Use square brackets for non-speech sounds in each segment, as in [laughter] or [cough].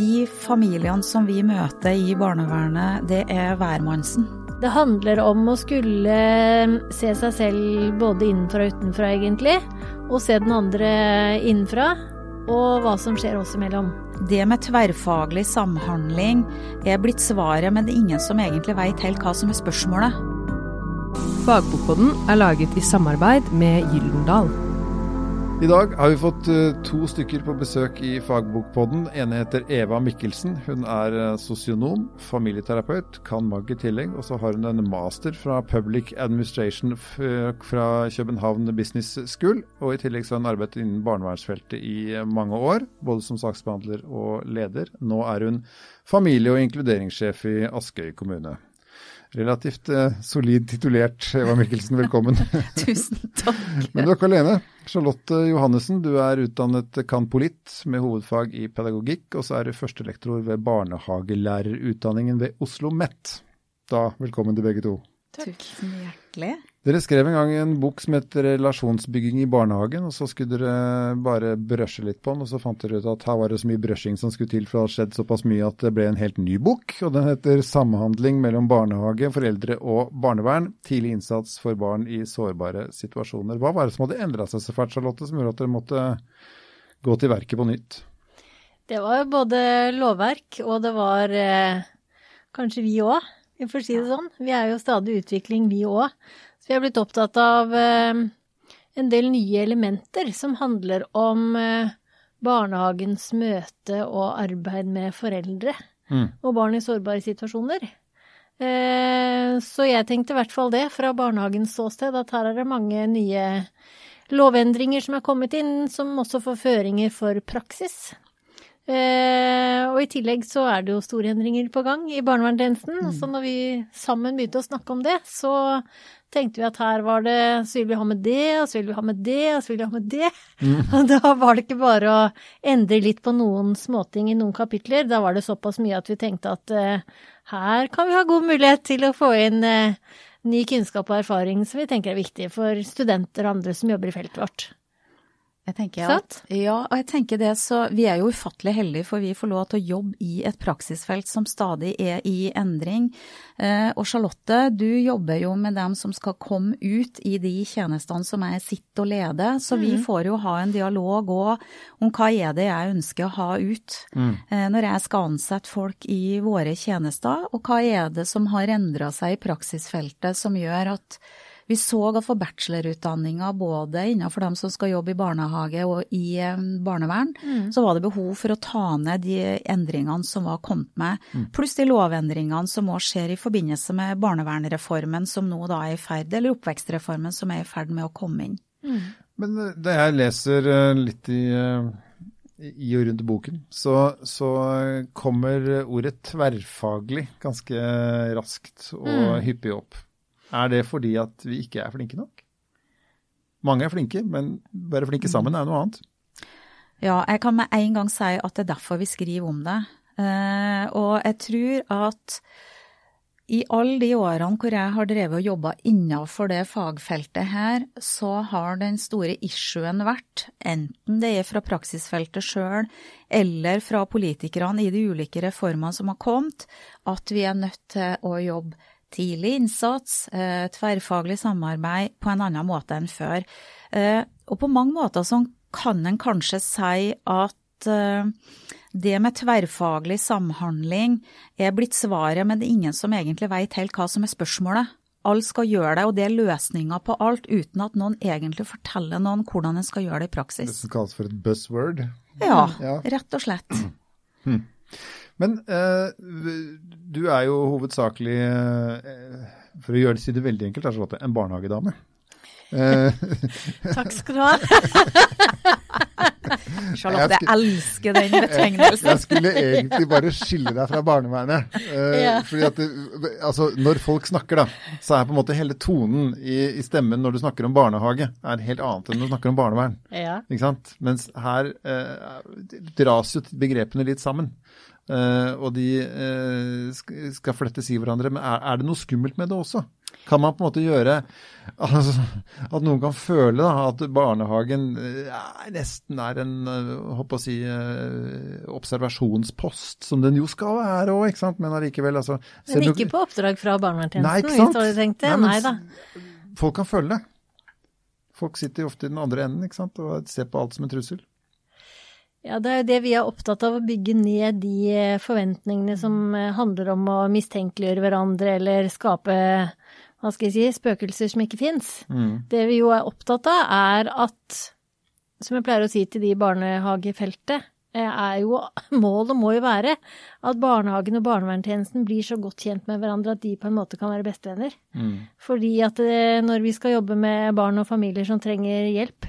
de familiene som vi møter i barnevernet, det er hvermannsen. Det handler om å skulle se seg selv både innenfra og utenfra, egentlig. Og se den andre innenfra. Og hva som skjer oss imellom. Det med tverrfaglig samhandling er blitt svaret, men det er ingen som egentlig veit helt hva som er spørsmålet. Fagbokboden er laget i samarbeid med Gyldendal. I dag har vi fått uh, to stykker på besøk i Fagbokpodden. Ene heter Eva Mikkelsen. Hun er uh, sosionom, familieterapeut, kan MAG i tillegg. Og så har hun en master fra Public Administration fra København Business School. Og i tillegg så har hun arbeidet innen barnevernsfeltet i mange år, både som saksbehandler og leder. Nå er hun familie- og inkluderingssjef i Askøy kommune. Relativt eh, solid titulert, Eva Mikkelsen. Velkommen. [laughs] Tusen takk. Men du er ikke alene. Charlotte Johannessen, du er utdannet kanpolitt med hovedfag i pedagogikk, og så er du førstelektor ved barnehagelærerutdanningen ved Oslo MET. Da, velkommen til begge to. Takk. Tusen hjertelig. Dere skrev en gang en bok som het 'Relasjonsbygging i barnehagen', og så skulle dere bare brøsje litt på den, og så fant dere ut at her var det så mye brøsjing som skulle til, for det hadde skjedd såpass mye at det ble en helt ny bok. Og den heter 'Samhandling mellom barnehage, foreldre og barnevern'. Tidlig innsats for barn i sårbare situasjoner'. Hva var det som hadde endra seg så fælt, Charlotte, som gjorde at dere måtte gå til verket på nytt? Det var både lovverk, og det var eh, kanskje vi òg, vi får si det sånn. Vi er jo stadig utvikling, vi òg. Vi har blitt opptatt av eh, en del nye elementer som handler om eh, barnehagens møte og arbeid med foreldre Mm. og barn i sårbare situasjoner. Eh, så jeg tenkte i hvert fall det, fra barnehagens ståsted, at her er det mange nye lovendringer som er kommet inn, som også får føringer for praksis. Og i tillegg så er det jo store endringer på gang i barnevernstjenesten. Så når vi sammen begynte å snakke om det, så tenkte vi at her var det Så vil vi ha med det, og så vil vi ha med det, og så vil vi ha med det. [laughs] Og da var det ikke bare å endre litt på noen småting i noen kapitler. Da var det såpass mye at vi tenkte at uh, her kan vi ha god mulighet til å få inn uh, ny kunnskap og erfaring som vi tenker er viktig for studenter og andre som jobber i feltet vårt. Jeg tenker at, ja, og jeg tenker det, så Vi er jo ufattelig heldige, for vi får lov til å jobbe i et praksisfelt som stadig er i endring. Eh, og Charlotte, du jobber jo med dem som skal komme ut i de tjenestene som jeg sitter og leder. Så vi får jo ha en dialog òg om hva er det jeg ønsker å ha ut eh, når jeg skal ansette folk i våre tjenester, og hva er det som har endra seg i praksisfeltet som gjør at vi så at for bachelorutdanninga, både innenfor dem som skal jobbe i barnehage og i barnevern, barnevern, så var det behov for å ta ned de endringene som var kommet med, pluss de lovendringene som òg skjer i forbindelse med barnevernsreformen som nå da er i ferd, eller oppvekstreformen som er i ferd med å komme inn. Men eh, da jeg leser eh, litt i, eh, i og rundt boken, så, så kommer ordet tverrfaglig ganske raskt og hyppig opp. Er det fordi at vi ikke er flinke nok? Mange er flinke, men bare flinke sammen er noe annet. Ja, jeg kan med en gang si at det er derfor vi skriver om det. Eh, og jeg tror at i alle de årene hvor jeg har drevet og jobba innenfor det fagfeltet her, så har den store issuen vært, enten det er fra praksisfeltet sjøl eller fra politikerne i de ulike reformene som har kommet, at vi er nødt til å jobbe tidlig innsats, eh, tverrfaglig samarbeid på en annen måte enn før. Eh, og på mange måter så kan en kanskje si at eh, det med tverrfaglig samhandling er blitt svaret, men det er ingen som egentlig veit helt hva som er spørsmålet. Alle skal gjøre det, og det er løsninga på alt, uten at noen egentlig forteller noen hvordan en skal gjøre det i praksis. Det som kalles for et buzzword. Ja, Ja. rett og slett. Men eh, du er jo hovedsakelig, eh, for å gjøre det, si det veldig enkelt, Charlotte, en barnehagedame. Eh, [laughs] Takk skal du ha. Charlotte, Jeg jeg elsker den betegnelsen. jeg skulle egentlig bare skille deg fra barnevernet. Uh, Ja. fordi at det, altså, Når folk snakker, da, så er på en måte hele tonen i, i stemmen når du snakker om barnehage, er helt annet enn når du snakker om barnevern. Ja. Ikke sant? Mens her uh, dras jo begrepene litt sammen. Eh, og de eh, skal flettes i hverandre. Men er, er det noe skummelt med det også? Kan man på en måte gjøre [laughs] altså, At noen kan føle da, at barnehagen eh, nesten er en håper å si, observasjonspost, som den jo skal være òg, ikke sant? Men allikevel, altså Men ikke på oppdrag fra barnevernstjenesten, hvis du hadde tenkt det. Nei, Nei da. Folk kan føle det. Folk sitter ofte i den andre enden ikke sant? og ser på alt som en trussel. Ja, det er jo det vi er opptatt av, å bygge ned de eh, forventningene som eh, handler om å mistenkeliggjøre hverandre eller skape, hva skal jeg si, spøkelser som ikke fins. Det vi jo er opptatt av, er at, som jeg pleier å si til de i barnehagefeltet, eh, er jo, [laughs] målet må jo være at barnehagen og barnevernstjenesten blir så godt kjent med hverandre at de på en måte kan være bestevenner. Fordi at når vi skal jobbe med barn og familier som trenger hjelp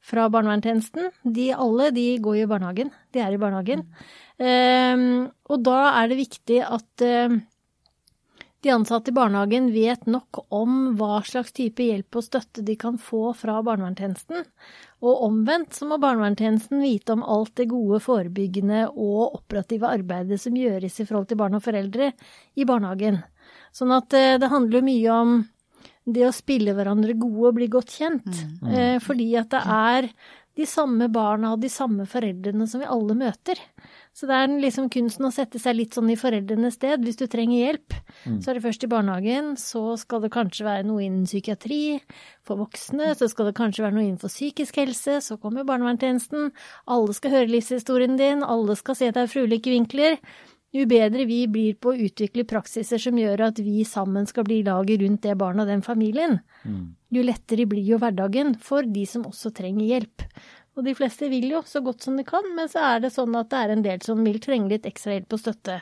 fra barnevernstjenesten, de alle de går jo i barnehagen. De er i barnehagen. Ehm, og da er det viktig at eh, de ansatte i barnehagen vet nok om hva slags type hjelp og støtte de kan få fra barnevernstjenesten. Og omvendt så må barnevernstjenesten vite om alt det gode forebyggende og operative arbeidet som gjøres i forhold til barn og foreldre i barnehagen. Sånn at eh, det handler mye om det å spille hverandre gode og bli godt kjent. Eh, fordi at det er de samme barna og de samme foreldrene som vi alle møter. Så det er liksom kunsten å sette seg litt sånn i foreldrenes sted. Hvis du trenger hjelp, så er det først i barnehagen, så skal det kanskje være noe innen psykiatri. For voksne så skal det kanskje være noe innenfor psykisk helse, så kommer barnevernstjenesten. Alle skal høre livshistorien din, alle skal se deg fra ulike vinkler. Jo bedre vi blir på å utvikle praksiser som gjør at vi sammen skal bli laget rundt det barnet og den familien, jo lettere blir jo hverdagen for de som også trenger hjelp. Og de fleste vil jo så godt som de kan, men så er det sånn at det er en del som vil trenge litt ekstra hjelp og støtte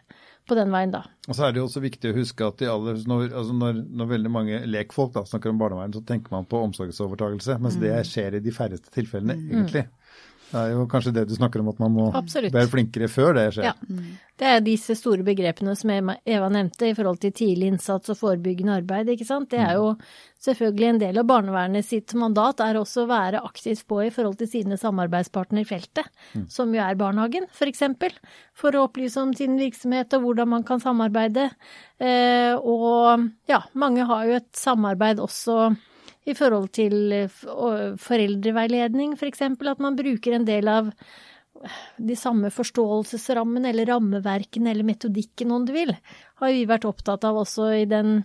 på den veien, da. Og så er det jo også viktig å huske at aller, når, altså når, når veldig mange lekfolk da, snakker om barnevern, så tenker man på omsorgsovertagelse, mens det skjer i de færreste tilfellene, egentlig. Det er jo kanskje det du snakker om, at man må Absolutt. være flinkere før det skjer. Ja. Det er disse store begrepene som Eva nevnte i forhold til tidlig innsats og forebyggende arbeid, ikke sant. Det er jo selvfølgelig en del av barnevernet sitt mandat er også å være aktivt på i forhold til sine samarbeidspartnere i feltet, som jo er barnehagen, for eksempel. For å opplyse om sin virksomhet og hvordan man kan samarbeide. Eh, og ja, mange har jo et samarbeid også i forhold til foreldreveiledning, f.eks., for eksempel, at man bruker en del av de samme forståelsesrammene eller rammeverkene eller metodikken, om du vil, har vi vært opptatt av også i den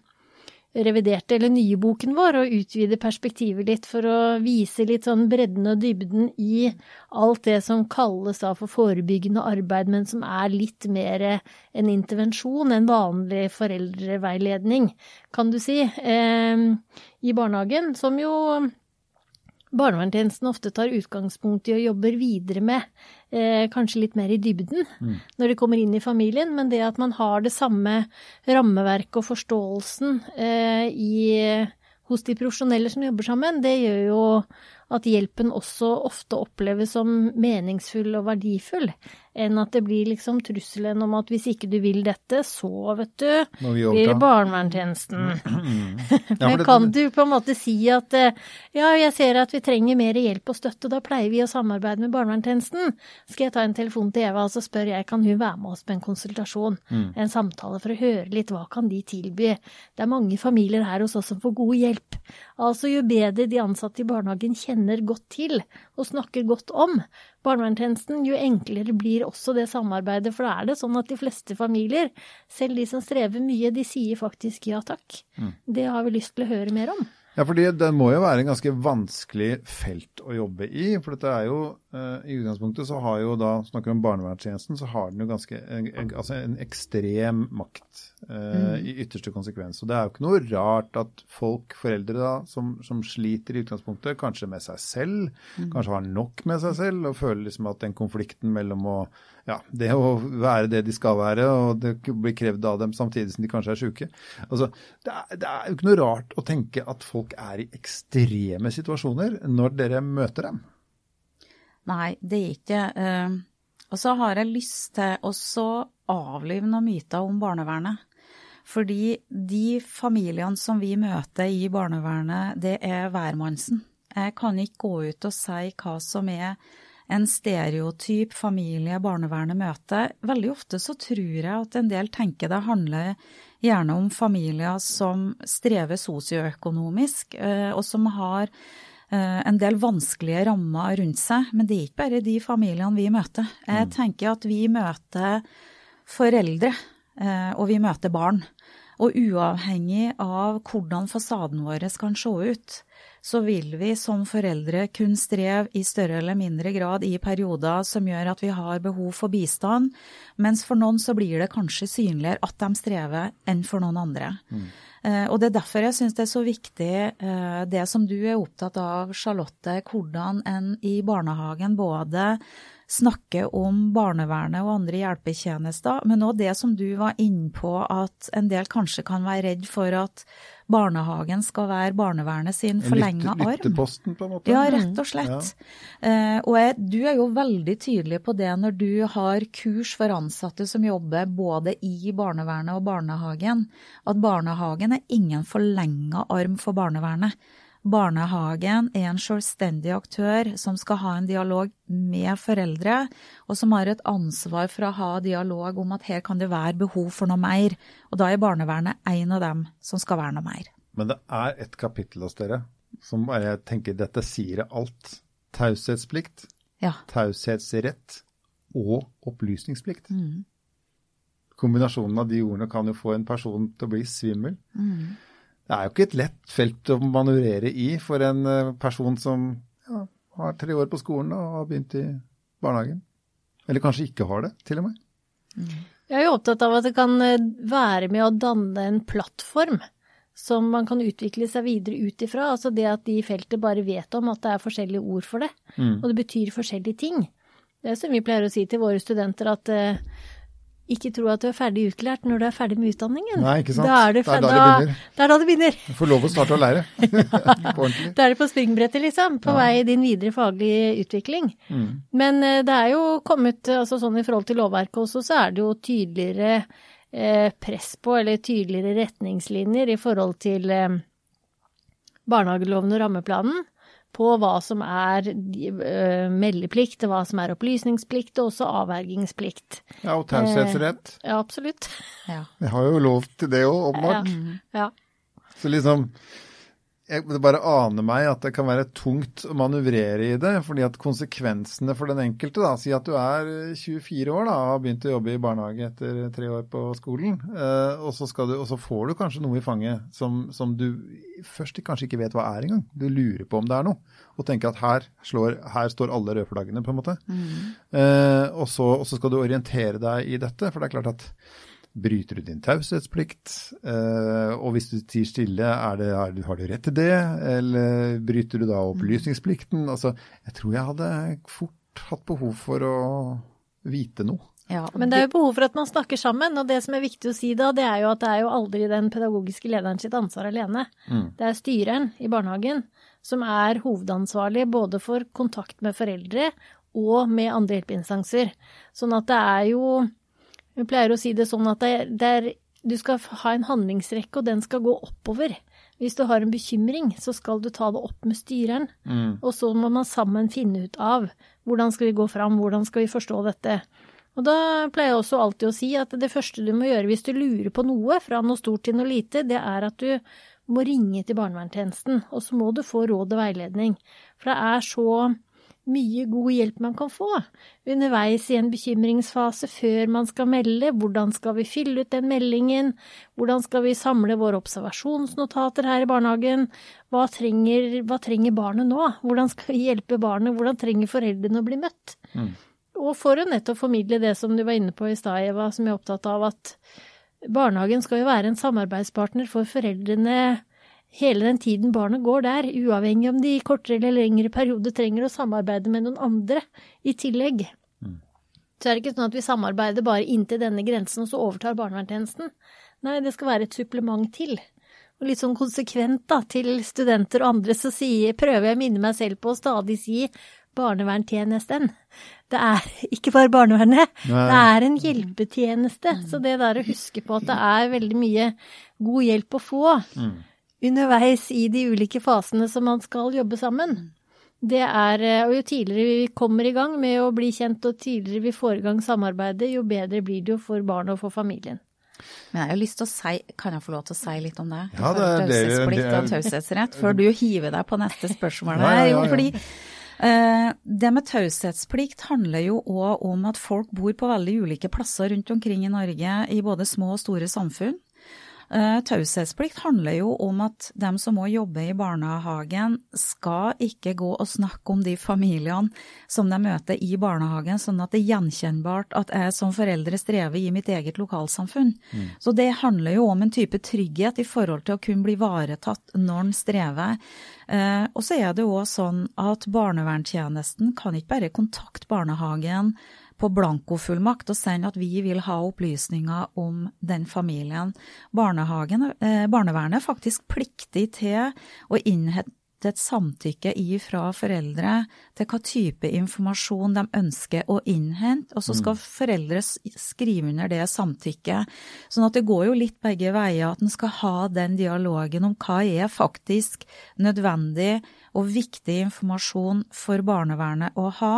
reviderte eller nye boken vår, og utvide perspektivet litt for å vise litt sånn bredden og dybden i alt det som kalles da for forebyggende arbeid, men som er litt mer en intervensjon, en vanlig foreldreveiledning, kan du si, eh, i barnehagen, som jo barnevernstjenesten ofte tar utgangspunkt i og jobber videre med, eh, kanskje litt mer i dybden når de kommer inn i familien, men det at man har det samme rammeverket og forståelsen eh, i, hos de profesjonelle som jobber sammen, det gjør jo at hjelpen også ofte oppleves som meningsfull og verdifull, enn at det blir liksom trusselen om at hvis ikke du vil dette, så, vet du, blir det overta? barnevernstjenesten. [laughs] Ja, Men kan du på en måte si at eh, ja, jeg ser at vi trenger mer hjelp og støtte, og da pleier vi å samarbeide med barnevernstjenesten. Skal jeg ta en telefon til Eva og så spør jeg kan hun være med oss på en konsultasjon, en samtale for å høre litt hva kan de tilby. Det er mange familier her hos oss som får god hjelp. Altså jo bedre de ansatte i barnehagen kjenner godt til og snakker godt om barnevernstjenesten, jo enklere blir også det samarbeidet. For da er det sånn at de fleste familier, selv de som strever mye, de sier faktisk ja takk. Det har vi lyst til å høre mer om. Ja, fordi det må jo være en ganske vanskelig felt å jobbe i. For dette er jo, eh, i utgangspunktet så har jo da, snakker vi om barnevernstjenesten, så har den jo ganske, en, en, altså en ekstrem makt eh, i ytterste konsekvens. Og det er jo ikke noe rart at folk, foreldre da, som, som sliter i utgangspunktet, kanskje med seg selv, kanskje har nok med seg selv, og føler liksom at den konflikten mellom å, ja, det å være det de skal være, og det blir krevd av dem samtidig som de kanskje er syke. Altså, det er, det er jo ikke noe rart å tenke at folk er i ekstreme situasjoner når dere møter dem. Nei, det er ikke eh, Og så har jeg lyst til å avlive noen myter om barnevernet. Fordi de familiene som vi møter i barnevernet, det er hvermannsen. Jeg kan ikke gå ut og si hva som er en stereotyp familie barnevernet møter. Veldig ofte så tror jeg at en del tenker det handler gjerne om familier som strever sosioøkonomisk, eh, og som har eh, en del vanskelige rammer rundt seg. Men det er ikke bare de familiene vi møter. Jeg tenker at vi møter foreldre, eh, og vi møter barn. Og uavhengig av hvordan fasaden vår kan se ut, så vil vi som foreldre kun streve i større eller mindre grad i perioder som gjør at vi har behov for bistand, mens for noen så blir det kanskje synligere at de strever enn for noen andre. Mm. Og Det er derfor jeg syns det er så viktig eh, det som du er opptatt av, Charlotte, hvordan en i barnehagen både snakke om barnevernet og andre hjelpetjenester, men òg det som du var inne på, at en del kanskje kan være redd for at barnehagen skal være barnevernet sin forlenga arm. Lytteposten, på en måte? Ja, rett og slett. Ja. Uh, og jeg, du er jo veldig tydelig på det når du har kurs for ansatte som jobber både i barnevernet og barnehagen, at barnehagen er ingen forlenga arm for barnevernet. Barnehagen er en selvstendig aktør som skal ha en dialog med foreldre, og som har et ansvar for å ha dialog om at her kan det være behov for noe mer. Og da er barnevernet en av dem som skal være noe mer. Men det er et kapittel hos dere som jeg tenker dette sier alt. Taushetsplikt, ja. taushetsrett og opplysningsplikt. Mm. Kombinasjonen av de ordene kan jo få en person til å bli svimmel. Mm. Det er jo ikke et lett felt å manøvrere i for en eh, person som ja, har tre år på skolen og har begynt i barnehagen. Eller kanskje ikke har det, til og med. Mm. Jeg er jo opptatt av at det kan eh, være med å danne en plattform som man kan utvikle seg videre ut ifra. Altså det at de i feltet bare vet om at det er forskjellige ord for det, mm. og det betyr forskjellige ting. Det er som vi pleier å si til våre studenter, at uh, ikke tro at du er ferdig utlært når du er ferdig med utdanningen. Nei, ikke sant. Da er det, det, er da, det begynner. Det er da det begynner. Du får lov å starte å lære. [laughs] [laughs] Da er det på springbrettet, liksom. På ja. vei i din videre faglige utvikling. Mm. Men uh, det er jo kommet, altså sånn i forhold til lovverket også, så er det jo tydeligere uh, press på, eller tydeligere retningslinjer i forhold til uh, barnehageloven og rammeplanen på hva som er uh, meldeplikt, hva som er opplysningsplikt, og også avvergingsplikt. Ja, og taushetsrett. Eh, ja, absolutt. Ja. Jeg har jo lov til det òg, åpenbart. Ja. ja. Så liksom jeg, Det bare aner meg at det kan være tungt å manøvrere i det. fordi at konsekvensene for den enkelte da, Si at du er 24 år da, og har begynt å jobbe i barnehage etter tre år på skolen. Eh, og, så du, og, så får du kanskje noe i fanget som, som, du først kanskje ikke vet hva er engang. Du lurer på om det er noe. Og tenker at her, slår, her står alle rødflaggene, på en måte. Mm. Eh, og, så, og så skal du orientere deg i dette. For det er klart at Bryter du din taushetsplikt? Eh, og hvis du tier stille, er det, har du rett til det? Eller bryter du da opplysningsplikten? Altså, jeg tror jeg hadde fort hatt behov for å vite noe. Ja, Men det er jo behov for at man snakker sammen, og det som er viktig å si da, det er jo at det er jo aldri den pedagogiske lederen sitt ansvar alene. Mm. Det er styreren i barnehagen som er hovedansvarlig både for kontakt med foreldre og med andre hjelpeinstanser. Sånn at det er jo vi pleier å si det sånn at det er, det er, du skal ha en handlingsrekke, og den skal gå oppover. Hvis du har en bekymring, så skal du ta det opp med styreren. Mm. Og så må man sammen finne ut av hvordan skal vi gå fram, hvordan skal vi forstå dette. Og da pleier jeg også alltid å si at det første du må gjøre hvis du lurer på noe, fra noe stort til noe lite, det er at du må ringe til barnevernstjenesten, og så må du få råd og veiledning. For det er så mye god hjelp man kan få underveis i en bekymringsfase før man skal melde. Hvordan skal vi fylle ut den meldingen? Hvordan skal vi samle våre observasjonsnotater her i barnehagen? Hva trenger, hva trenger barnet nå? Hvordan skal vi hjelpe barnet? Hvordan trenger foreldrene å bli møtt? Mm. Og for å nettopp formidle det som du var inne på i stad, Eva, som jeg er opptatt av, at barnehagen skal jo være en samarbeidspartner for foreldrene hele den tiden barnet går der, uavhengig om de i kortere eller lengre perioder trenger å samarbeide med noen andre i tillegg. Mm. Så er det ikke sånn at vi samarbeider bare inntil denne grensen, og så overtar barnevernstjenesten. Nei, det skal være et supplement til. Og litt sånn konsekvent da, til studenter og andre så sier, prøver jeg å minne meg selv på å stadig si barnevernstjenesten. Det er ikke bare barnevernet, Nei. det er en hjelpetjeneste. Så det der å huske på at det er veldig mye god hjelp å få Mm. Underveis i de ulike fasene som man skal jobbe sammen. det er eh, Og jo tidligere vi kommer i gang med å bli kjent, og tidligere vi får i gang samarbeidet, jo bedre blir det jo for barnet og for familien. Men jeg har lyst til å si, kan jeg få lov til å si litt om det? Ja, det er- det Taushetsplikt og taushetsrett, før du hiver deg på neste spørsmål her. [laughs] ja, ja. fordi eh, det med taushetsplikt handler jo òg om at folk bor på veldig ulike plasser rundt omkring i Norge, i både små og store samfunn. Eh, Taushetsplikt handler jo om at dem som må jobbe i barnehagen, skal ikke gå og snakke om de familiene som de møter i barnehagen, sånn at det er gjenkjennbart at jeg som foreldre strever i mitt eget lokalsamfunn. Så det handler jo om en type trygghet i forhold til å kunne bli ivaretatt når en strever. Eh, og så er det òg sånn at barnevernstjenesten kan ikke bare kontakte barnehagen på blankofullmakt og sende at vi vil ha opplysninger om den familien. Eh, barnevernet er faktisk pliktig til å innhente et samtykke fra foreldre til hva type informasjon de ønsker å innhente, og så skal foreldre skrive under det samtykket. Sånn at det går jo litt begge veier, at en skal ha den dialogen om hva er faktisk nødvendig og viktig informasjon for barnevernet å ha,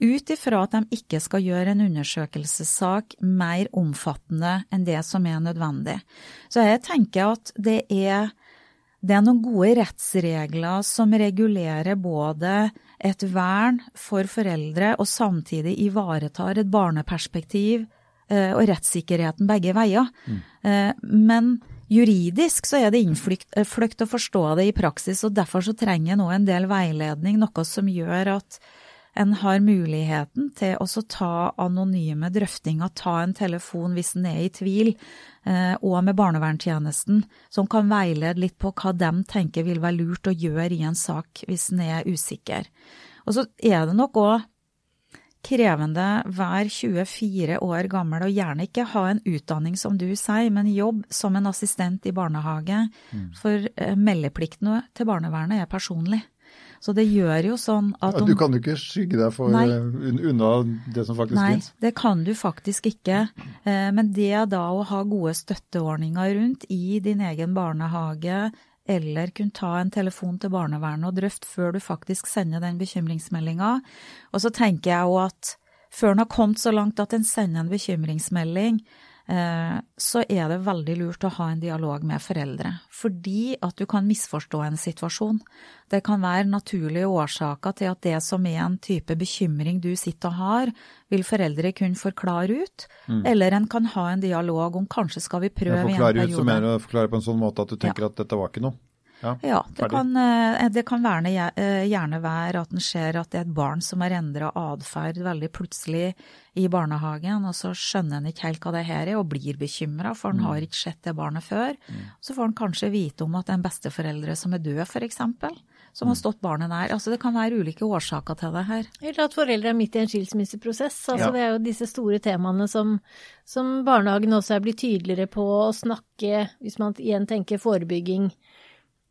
ut ifra at de ikke skal gjøre en undersøkelsessak mer omfattende enn det som er nødvendig. Så jeg tenker at det er det er noen gode rettsregler som regulerer både et vern for foreldre og samtidig ivaretar et barneperspektiv eh, og rettssikkerheten begge veier. Mm. Men juridisk så er det innflykt eh, å forstå det i praksis, og derfor så trenger jeg nå en del veiledning, noe som gjør at en har muligheten til å ta anonyme drøftinger, ta en telefon hvis en er i tvil, eh, og med barnevernstjenesten, som kan veilede litt på hva de tenker vil være lurt å gjøre i en sak hvis en er usikker. Og så er det nok òg krevende hver 24 år gammel og gjerne ikke ha en utdanning som du sier, men jobb som en assistent i barnehage. For eh, meldeplikten til barnevernet er personlig. Så det gjør jo sånn at Ja, du kan jo ikke skygge deg for Nei. eh, unna det som faktisk Nei, finnes. det kan du faktisk ikke. Eh, Men det da å ha gode støtteordninger rundt i din egen barnehage, eller kunne ta en telefon til barnevernet og drøfte før du faktisk sender den bekymringsmeldinga. Og så tenker jeg jo at før en har kommet så langt at en sender en bekymringsmelding, så er det veldig lurt å ha en dialog med foreldre. Fordi at du kan misforstå en situasjon. Det kan være naturlige årsaker til at det som er en type bekymring du sitter og har, vil foreldre kunne forklare ut. Eller en kan ha en dialog om kanskje skal vi prøve en i en forklarer ut, så periode. mener du forklare på en sånn måte at du tenker at dette var ikke noe. Ja, Ja, det kan, eh, det kan være, eh, gjerne være at en ser at det er et barn som har endra atferd veldig plutselig i barnehagen, og så skjønner en ikke helt hva det her er, og blir bekymra, for en har ikke sett det barnet før. Så får en kanskje vite om at det er en besteforeldre som er død, f.eks., som har stått barnet nær. Altså det kan være ulike årsaker til det her. Eller at foreldre er midt i en skilsmisseprosess. Altså Ja. Det er jo disse store temaene som, som barnehagen også er blitt tydeligere på å snakke, hvis man igjen tenker forebygging,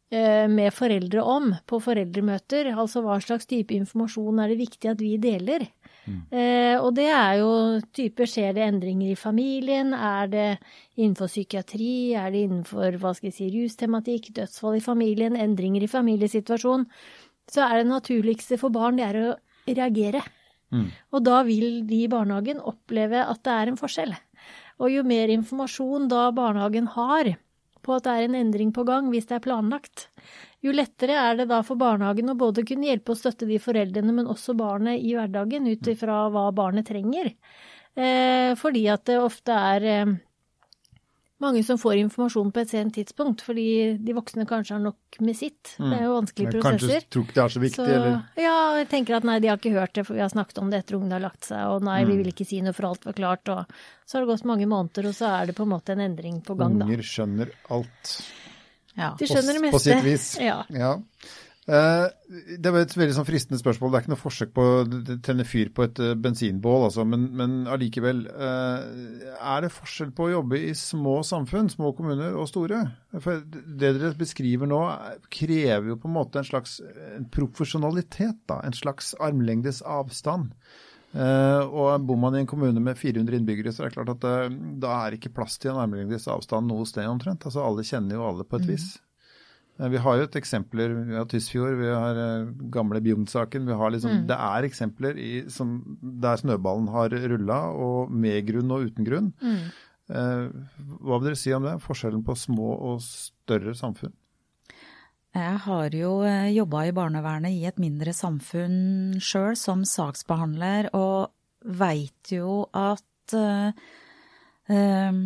med foreldre om på foreldremøter. Altså hva slags type informasjon er det viktig at vi deler? Eh, og det er jo typer skjer det endringer i familien, er det innenfor psykiatri, er det innenfor hva skal jeg si, rustematikk, dødsfall i familien, endringer i familiesituasjon, så er det naturligste for barn det er å reagere. Og da vil de i barnehagen oppleve at det er en forskjell. Og jo mer informasjon da barnehagen har på at det er en endring på gang, hvis det er planlagt, jo lettere er det da for barnehagen å både kunne hjelpe og støtte de foreldrene, men også barnet i hverdagen ut ifra hva barnet trenger. Eh, fordi at det ofte er eh, mange som får informasjon på et sent tidspunkt, fordi de voksne kanskje har nok med sitt. Det er jo vanskelige prosesser. Kanskje tror ikke det er så viktig, Så, eller ja, jeg tenker at nei, de har ikke hørt det, for vi har snakket om det etter ungene har lagt seg, og nei, Mm. vi vil ikke si noe for alt var klart, og så har det gått mange måneder, og så er det på en måte en endring på gang, da. unger skjønner alt. Ja. De skjønner det meste. på sitt vis. [laughs] Ja. Ja. Eh, det var et veldig sånn fristende spørsmål. Det er ikke noe forsøk på å tenne fyr på et eh, bensinbål, altså, men, men allikevel. eh, er det forskjell på å jobbe i små samfunn, små kommuner og store? For det dere beskriver nå, er- krever jo på en måte en slags en profesjonalitet, da. En slags armlengdes avstand. Og Bor man i en kommune med 400 innbyggere, så er det klart at da er ikke plass til en armlengdes avstand noe sted omtrent. Altså Alle kjenner jo alle på et vis. Eh, Vi har jo et eksempler, vi har Tysfjord, vi har eh, gamle Bjugn-saken. Liksom, har liksom, Det er eksempler i, som, der snøballen har rulla, og med grunn og uten grunn. Eh, hva vil dere si om det? Forskjellen på små og større samfunn? Jeg har jo jobba i barnevernet i et mindre samfunn sjøl som saksbehandler, og veit jo at eh, eh,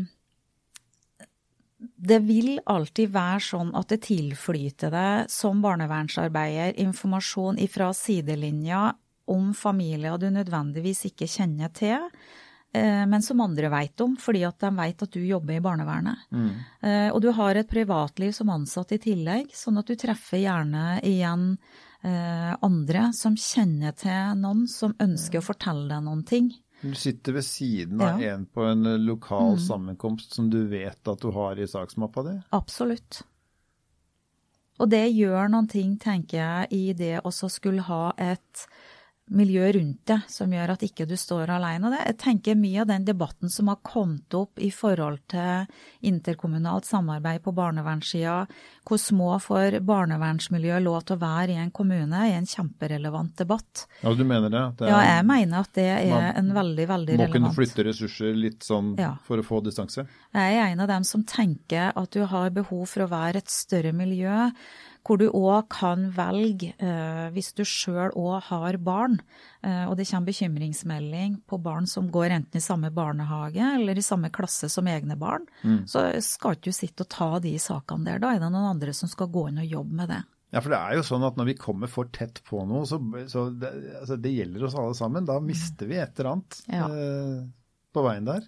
det vil alltid være sånn at det tilflyter deg som barnevernsarbeider informasjon ifra sidelinja om familier du nødvendigvis ikke kjenner til, eh, men som andre veit om, fordi at de veit at du jobber i barnevernet. Mm. Og du har et privatliv som ansatt i tillegg, sånn at du treffer gjerne igjen eh, andre som kjenner til noen som ønsker å fortelle deg noen ting. Du sitter ved siden av Ja. en på en lokal lokal sammenkomst som du vet at du har i saksmappa di. Absolutt. Og det gjør noen ting, tenker jeg, i det også skulle ha et miljø rundt det som gjør at ikke du står alene. Det, jeg tenker mye av den debatten som har kommet opp i forhold til interkommunalt samarbeid på barnevernssida, hvor små får barnevernsmiljøet lov til å være i en kommune, er en kjemperelevant debatt. Ja, du mener det? Det Ja, er- jeg mener at det er en veldig, veldig relevant må kunne flytte ressurser litt sånn Ja. for å få distanse? Jeg er en av dem som tenker at du har behov for å være et større miljø, hvor du òg kan velge, eh, hvis du sjøl òg har barn, eh, og det kommer bekymringsmelding på barn som går enten i samme barnehage eller i samme klasse som egne barn, så skal ikke du sitte og ta de sakene der. Da er det noen andre som skal gå inn og jobbe med det. Ja, for det er jo sånn at når vi kommer for tett på noe, så, så det, altså det gjelder oss alle sammen. Da mister vi et eller annet Ja. eh, på veien der.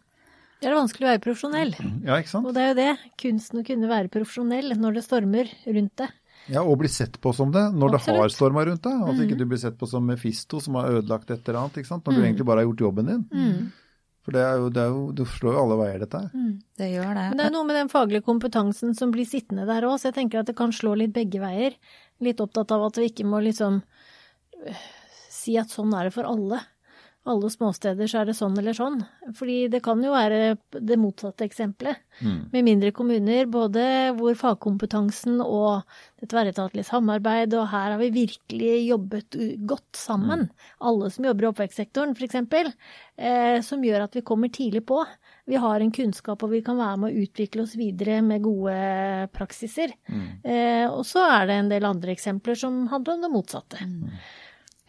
Det er vanskelig å være profesjonell. Ja, ikke sant? Og det er jo det. Kunsten å kunne være profesjonell når det stormer rundt det. Ja, Og bli sett på som det når det har Absolutt. storma rundt deg. Altså ikke du blir sett på som Mefisto som har ødelagt et eller annet, ikke sant? når du egentlig bare har gjort jobben din. For det er jo, det er jo, du slår jo alle veier, dette her. Det gjør det. Men det er noe med den faglige kompetansen som blir sittende der òg, så jeg tenker at det kan slå litt begge veier. Litt opptatt av at vi ikke må liksom øh, si at sånn er det for alle. Alle småsteder så er det sånn eller sånn. Fordi det kan jo være det motsatte eksempelet. Med mindre kommuner, både hvor fagkompetansen og det tverretatlige samarbeid, og her har vi virkelig jobbet godt sammen, alle som jobber i oppvekstsektoren f.eks., eh, som gjør at vi kommer tidlig på. Vi har en kunnskap og vi kan være med å utvikle oss videre med gode praksiser. Eh, og så er det en del andre eksempler som handler om det motsatte.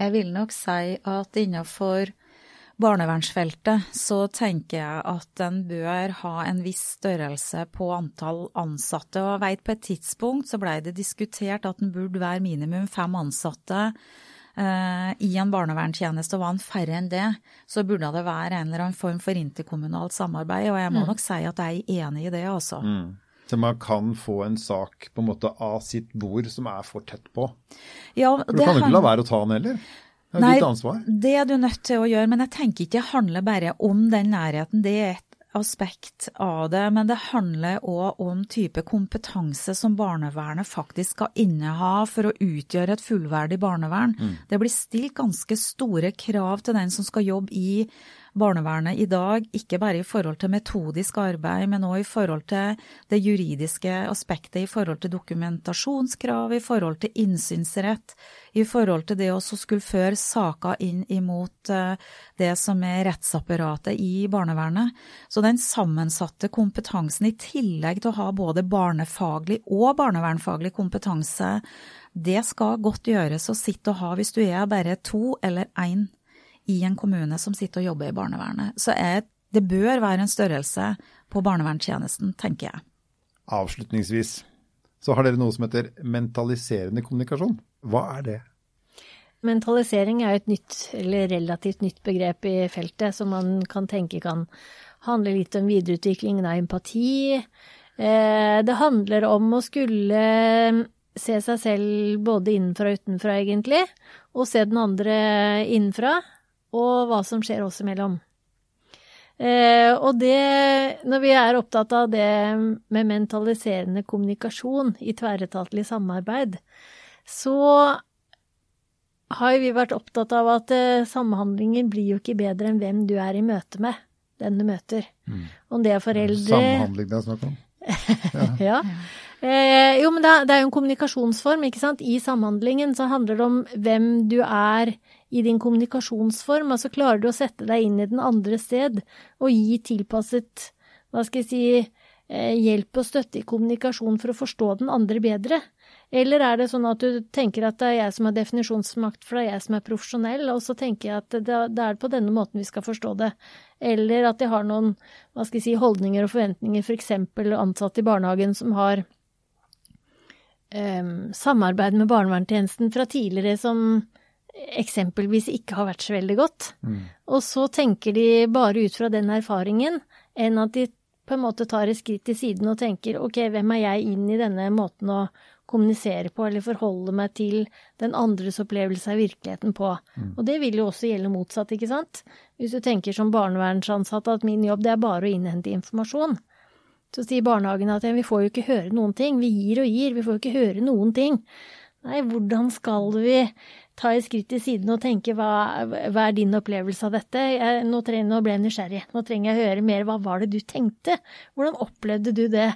Jeg vil nok si at innenfor barnevernsfeltet så tenker jeg at en bør ha en viss størrelse på antall ansatte. Og jeg vet på et tidspunkt så blei det diskutert at en burde være minimum fem ansatte eh, i en barnevernstjeneste, og var en færre enn det, så burde det være en eller annen form for interkommunalt samarbeid. Og jeg må nok si at jeg er enig i det, altså. Så man kan få en sak på en måte av sitt bord som er for tett på. Ja, For du kan jo ikke la være å ta den heller. Det er Nei, ditt ansvar. Det er du nødt til å gjøre, men jeg tenker ikke det handler bare om den nærheten. Det er et aspekt av det, men det handler òg om type kompetanse som barnevernet faktisk skal inneha for å utgjøre et fullverdig barnevern. Det blir stilt ganske store krav til den som skal jobbe i barnevernet i dag, ikke bare i forhold til metodisk arbeid, men òg i forhold til det juridiske aspektet, i forhold til dokumentasjonskrav, i forhold til innsynsrett, i forhold til det å skulle føre saker inn imot eh, det som er rettsapparatet i barnevernet. Så den sammensatte kompetansen, i tillegg til å ha både barnefaglig og barnevernfaglig kompetanse, det skal godt gjøres å sitte og ha hvis du er bare to eller én i en kommune som sitter og jobber i barnevernet. Så er, det bør være en størrelse på barnevernstjenesten, tenker jeg. Avslutningsvis så har dere noe som heter mentaliserende kommunikasjon. Hva er det? Mentalisering er et nytt, eller relativt nytt begrep i feltet, som man kan tenke kan handle litt om videreutviklingen av empati. Eh, Det handler om å skulle se seg selv både innenfra og utenfra, egentlig, og se den andre innenfra, og hva som skjer oss imellom. Eh, og det, når vi er opptatt av det med mentaliserende kommunikasjon i tverretatlig samarbeid, så har vi vært opptatt av at eh, samhandlingen blir jo ikke bedre enn hvem du er i møte med, den du møter. Om det er foreldre Samhandling det er snakk om. [laughs] ja. Eh, jo, men det er, det er jo en kommunikasjonsform, ikke sant. I samhandlingen så handler det om hvem du er i din kommunikasjonsform. Altså klarer du å sette deg inn i den andre sted og gi tilpasset, hva skal jeg si, eh, hjelp og støtte i kommunikasjon for å forstå den andre bedre? Eller er det sånn at du tenker at det er jeg som har definisjonsmakt, for det er jeg som er profesjonell, og så tenker jeg at det, er på denne måten vi skal forstå det. Eller at jeg har noen hva skal jeg si, holdninger og forventninger, f.eks. For ansatte i barnehagen som har um, samarbeid med barnevernstjenesten fra tidligere som eksempelvis ikke har vært så veldig godt. Mm. Og så tenker de bare ut fra den erfaringen, enn at de på en måte tar et skritt til siden og tenker ok, hvem er jeg inn i denne måten å kommunisere på eller forholde meg til den andres opplevelse av virkeligheten på. Mm. Og det vil jo også gjelde motsatt, ikke sant. Hvis du tenker som barnevernsansatt at min jobb det er bare å innhente informasjon, så sier barnehagen at ja, vi får jo ikke høre noen ting. Vi gir og gir, vi får jo ikke høre noen ting. Nei, hvordan skal vi ta et skritt til siden og tenke hva, hva er din opplevelse av dette? Jeg, nå, trenger, nå, ble jeg nysgjerrig, nå trenger jeg å høre mer. Hva var det du tenkte? Hvordan opplevde du det?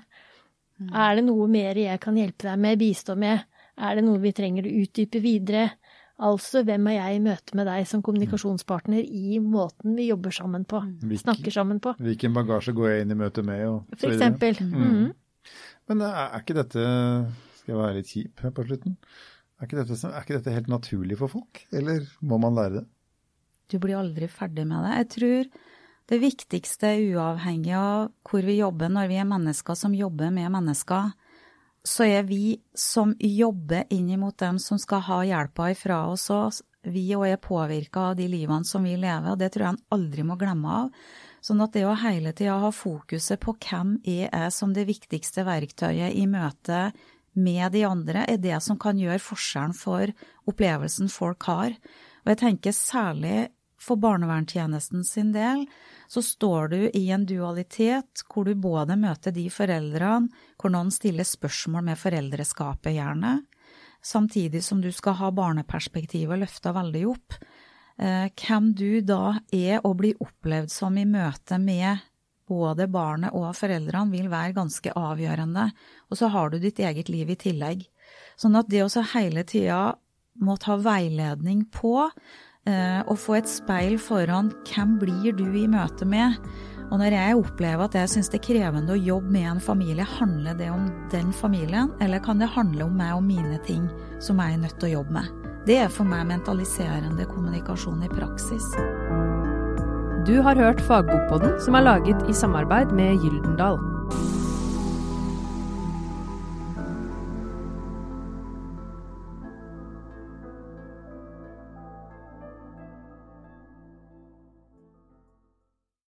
Mm. Er det noe mer jeg kan hjelpe deg med, bistå med? Er det noe vi trenger å utdype videre? Altså, hvem er jeg i møte med deg som kommunikasjonspartner i måten vi jobber sammen på, Hvilken, snakker sammen på? Hvilken bagasje går jeg inn i møte med, og så For eksempel. Mm. Mm. Men er, er, ikke dette, skal jeg være litt kjip her på slutten, er ikke, dette, er ikke dette helt naturlig for folk, eller må man lære det? Du blir aldri ferdig med det. Jeg tror det viktigste, uavhengig av hvor vi jobber, når vi er mennesker som jobber med mennesker, så er vi som jobber inn mot dem som skal ha hjelpa ifra oss, vi òg er påvirka av de livene som vi lever, og det tror jeg han aldri må glemme av. Sånn at det å hele tida ha fokuset på hvem jeg er som det viktigste verktøyet i møte med de andre, er det som kan gjøre forskjellen for opplevelsen folk har. Og jeg tenker særlig for barnevernstjenesten sin del, så står du i en dualitet hvor du både møter de foreldrene hvor noen stiller spørsmål med foreldreskapet, gjerne, samtidig som du skal ha barneperspektivet løfta veldig opp. Eh, hvem du da er og blir opplevd som i møte med både barnet og foreldrene, vil være ganske avgjørende. Og så har du ditt eget liv i tillegg. Sånn at det også hele tida må ta veiledning på Eh, og få et speil foran hvem blir du i møte med. Og når jeg opplever at jeg syns det er krevende å jobbe med en familie, handler det om den familien, eller kan det handle om meg og mine ting som jeg er nødt til å jobbe med? Det er for meg mentaliserende kommunikasjon i praksis. Du har hørt Fagbokpodden, som er laget i samarbeid med Gyldendal.